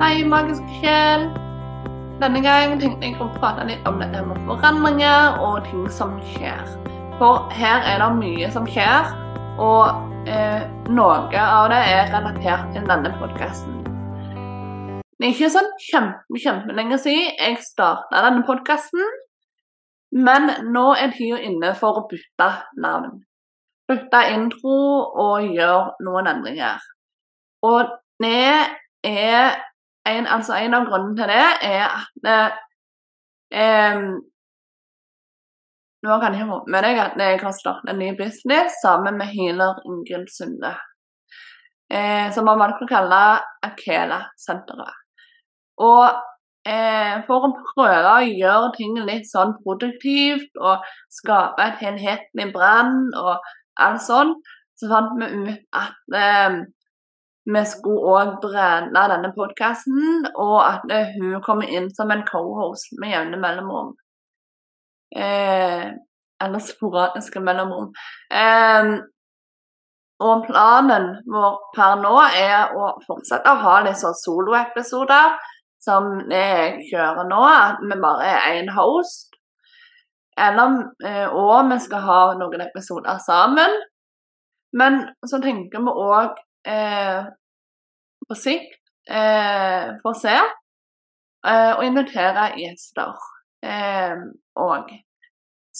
Hei, magiske sjel. Denne gang tenkte jeg å prate litt om dette med forandringer og ting som skjer. For her er det mye som skjer, og eh, noe av det er relatert til denne podkasten. Det er ikke sånn kjempe, kjempelenge siden jeg starta denne podkasten, men nå er tida inne for å bytte navn. Bytte intro og gjøre noen endringer. Og det er en, altså en av grunnene til det er at eh, Nå kan jeg få deg at jeg har startet en ny business sammen med healer Ingrid Sunde. Eh, som man valgte å kalle Akela-senteret. Og eh, for å prøve å gjøre ting litt sånn produktivt og skape et helhetlig brann og alt sånn, så fant vi ut at eh, vi skulle òg brenne denne podkasten, og at hun kommer inn som en co-host med jevne mellomrom. Eh, eller sporadiske mellomrom. Eh, og planen vår per nå er å fortsette å ha sånn soloepisoder som jeg kjører nå, at vi bare er én host. Eller, eh, og vi skal ha noen episoder sammen. Men så tenker vi òg eh, på sikt eh, for å se, eh, og invitere gjester òg. Eh,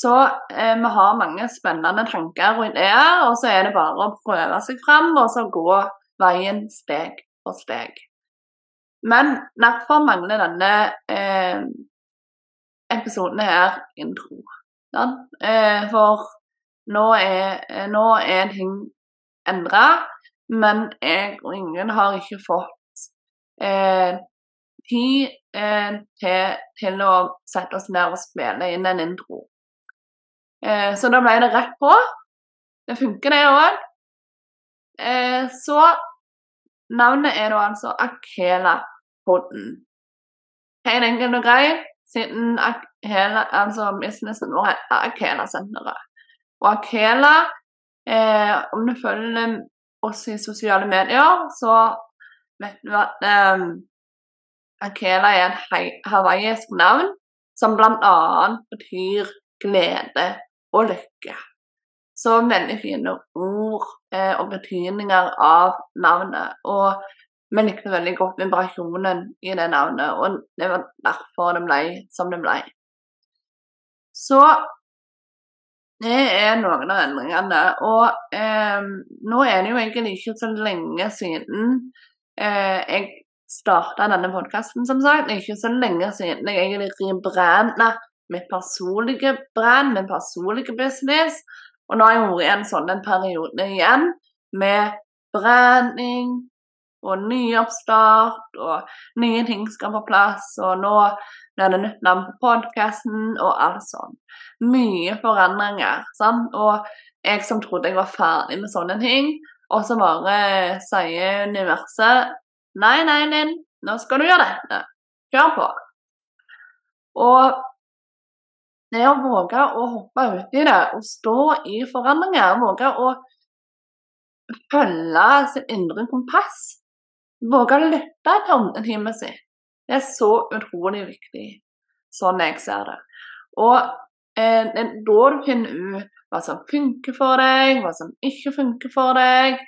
så eh, vi har mange spennende tanker og ideer, og så er det bare å prøve seg fram og så gå veien steg for steg. Men derfor mangler denne eh, episoden her intro. Ja? Eh, for nå er, nå er ting endra. Men jeg og ingen har ikke fått eh, tid eh, til, til, å sette oss ned og spille inn en intro. Eh, så da ble det rett på. Det funker, det òg. Eh, så navnet er da altså Akela-podden. Helt enkelt og greit, siden Akela, altså businessen vår heter Akela-senteret. Og Akela, eh, om du følger oss i sosiale medier, så vet du at um, Akela er et hawaiisk navn som bl.a. betyr glede og lykke. Så veldig fine ord eh, og betydninger av navnet. Og vi likte veldig godt vibrasjonen i det navnet, og det var derfor det ble som det ble. Så det er noen av endringene. Og eh, nå er det jo egentlig ikke så lenge siden eh, jeg starta denne podkasten, som sagt. Det er ikke så lenge siden jeg egentlig rebranda mitt personlige brand, min personlige business. Og nå har jeg vært i en sånn en periode igjen med branding og nyoppstart, og nye ting skal på plass. Og nå blir det nytt navn på podkasten og alt sånn mye forandringer. Sant? Og jeg som trodde jeg var ferdig med sånne ting, og så bare sier universet Nei, nei, Linn, nå skal du gjøre dette. Kjør på. Og det å våge å hoppe uti det og stå i forandringer, våge å følge sitt indre kompass, våge å lytte til åndeteamet sitt, det er så utrolig viktig, sånn jeg ser det. Og Eh, da du finner ut hva som funker for deg, hva som ikke funker for deg.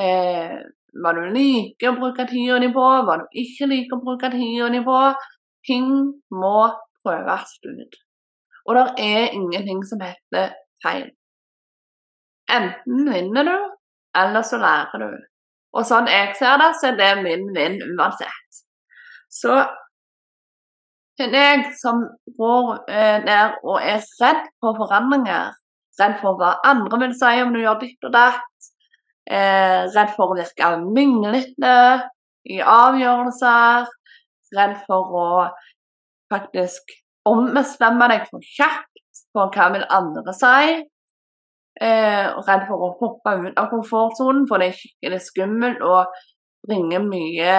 Eh, hva du liker å bruke tida di på, hva du ikke liker å bruke tida di på. Ting må prøves ut. Og det er ingenting som heter feil. Enten vinner du, eller så lærer du. Og sånn jeg ser det, så er det min vinn uansett. Så til jeg som går ned og er redd for forandringer, redd for hva andre vil si om du gjør ditt og datt, eh, redd for å virke minglete i avgjørelser, redd for å faktisk ombestemme deg for kjapt for hva vil andre si, eh, redd for å hoppe ut av komfortsonen, for det er skikkelig skummelt og bringer mye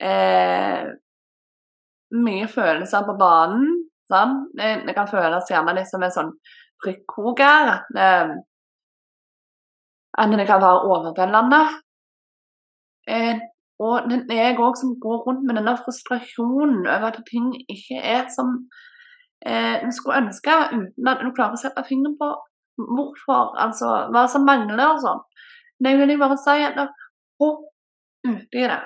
eh, mye følelser på banen. Sant? Det, kan føles gjerne litt som en sånn trykkoker. Eh, at det kan være overveldende. Eh, og jeg òg som går rundt med denne frustrasjonen over at ting ikke er som eh, en skulle ønske, uten at du klarer å sette fingeren på hvorfor, altså hva som mangler og sånn. Jeg vil bare si at hopp uti det.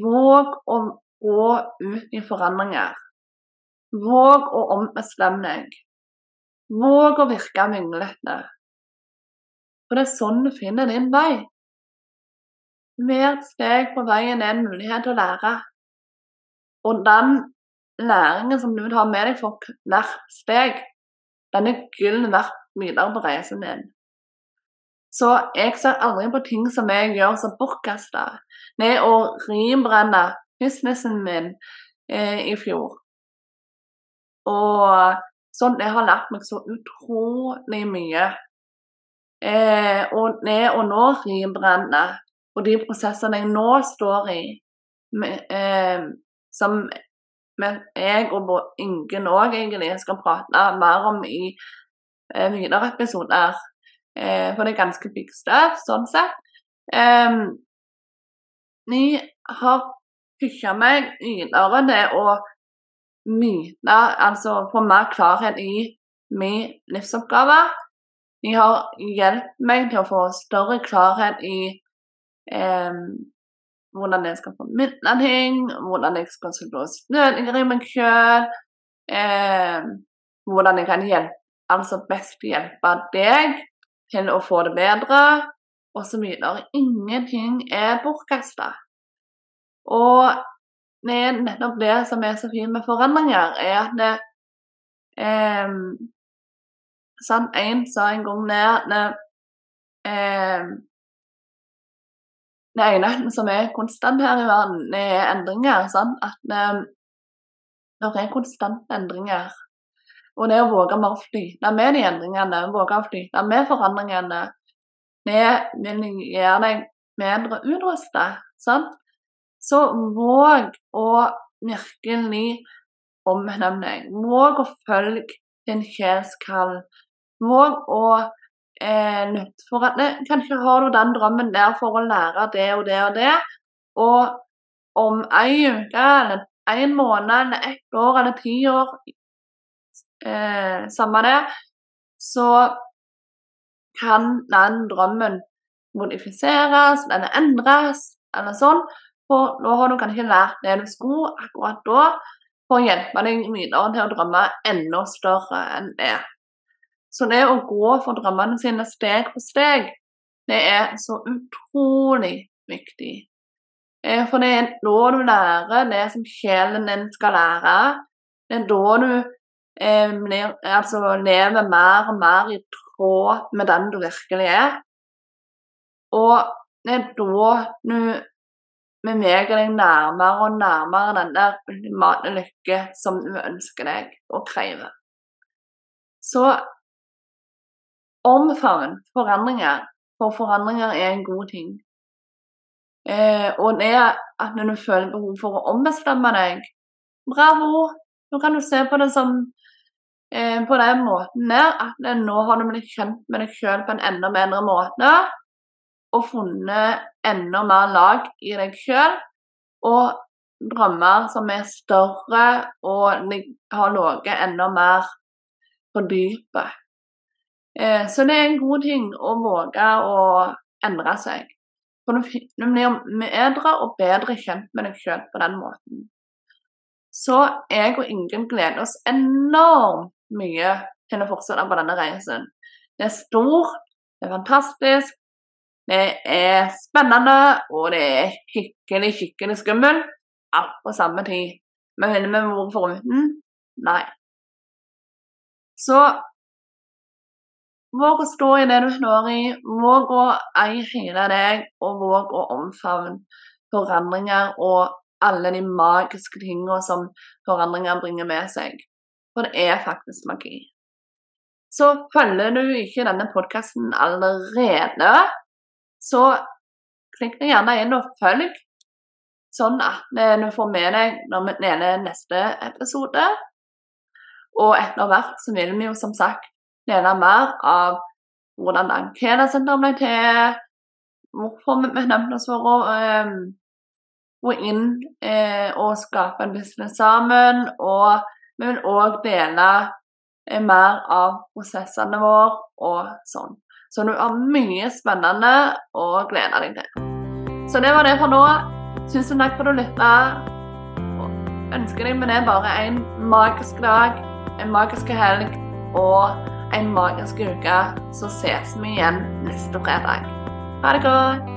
Våg å gå ut i forandringer. Våg å ombestemme deg. Våg å virke vinglete. For det er sånn du finner din vei. Hvert steg på veien er en mulighet til å lære. Og den læringen som du vil ha med deg for hvert steg, den er gull verdt videre på reisen min. Så jeg ser aldri på ting som jeg gjør som bortkasta. Med å rimbrenne businessen min eh, i fjor. Og sånn det har lært meg så utrolig mye. Eh, og det å nå rimbrenne, og de prosessene jeg nå står i, med, eh, som jeg og Ingen òg egentlig skal prate mer om i eh, videre episoder, eh, for det er ganske big stuff sånn sett. Eh, har pusha meg videre til å myte, altså få mer klarhet i min livsoppgave. De har hjulpet meg til å få større klarhet i eh, hvordan jeg skal formidle ting, hvordan jeg skal slå snøringer i meg sjøl, eh, hvordan jeg kan hjelpe, altså best hjelpe deg til å få det bedre, osv. Ingenting er bortkasta. Og det er nettopp det som er så fint med forandringer, er at det eh, sant, En sa en gang ned at eh, det ene som er konstant her i verden, er endringer. sant, at eh, det er konstante endringer. Og det å våge å flyte med de endringene, våge å flyte med forandringene, det vil gjøre deg bedre utrustet. sant? Så våg å virkelig omhemme deg. Våg å følge din sjels. Våg å eh, For at det, kanskje har du den drømmen der for å lære det og det og det, og om ei uke eller en måned eller ett år eller ti år, eh, samme det, så kan den drømmen modifiseres, denne endres, eller sånn. For nå har du kanskje lært det du skulle akkurat da, for å hjelpe deg videre til å drømme enda større enn det. Så det å gå for drømmene sine steg for steg, det er så utrolig viktig. Eh, for det er da du lærer det som sjelen din skal lære. Det er da du eh, altså, lever mer og mer i tråd med den du virkelig er. Og det er da du beveger deg nærmere og nærmere den der ultimate lykke som du ønsker deg og krever. Så omfavn forandringer, for forandringer er en god ting. Eh, og det at når du føler behov for å ombestemme deg, bravo! Nå kan du se på det som eh, på den måten der at nå har du blitt kjent med deg sjøl på en enda bedre måte og funnet enda mer lag i deg sjøl. Og drømmer som er større og har ligget enda mer på dypet. Eh, så det er en god ting å våge å endre seg. For du blir bedre og bedre kjent med deg sjøl på den måten. Så jeg og Ingunn gleder oss enormt mye til å fortsette på denne reisen. Det er stort, det er fantastisk, det er spennende, og det er skikkelig, skikkelig skummelt. Alt på samme tid. Men ville vi vært foruten? Nei. Så våg å stå i det du står i. Våg å eie hele deg, og våg å omfavne forandringer og alle de magiske tingene som forandringer bringer med seg. For det er faktisk magi. Så følger du ikke denne podkasten allerede, så klikk deg gjerne inn og følg, sånn at du får med deg når vi deler neste episode. Og etter hvert så vil vi jo som sagt dele mer av hvordan Ankena-senteret ble til, hvorfor vi nevnte oss for å gå inn eh, og skape en business sammen. Og vi vil òg dele mer av prosessene våre og sånn. Så du har mye spennende å glede deg til. Så det var det for nå. Tusen takk for at du lytta. Ønsker deg med det bare en magisk dag, en magisk helg og en magisk uke. Så ses vi igjen neste fredag. Ha det godt.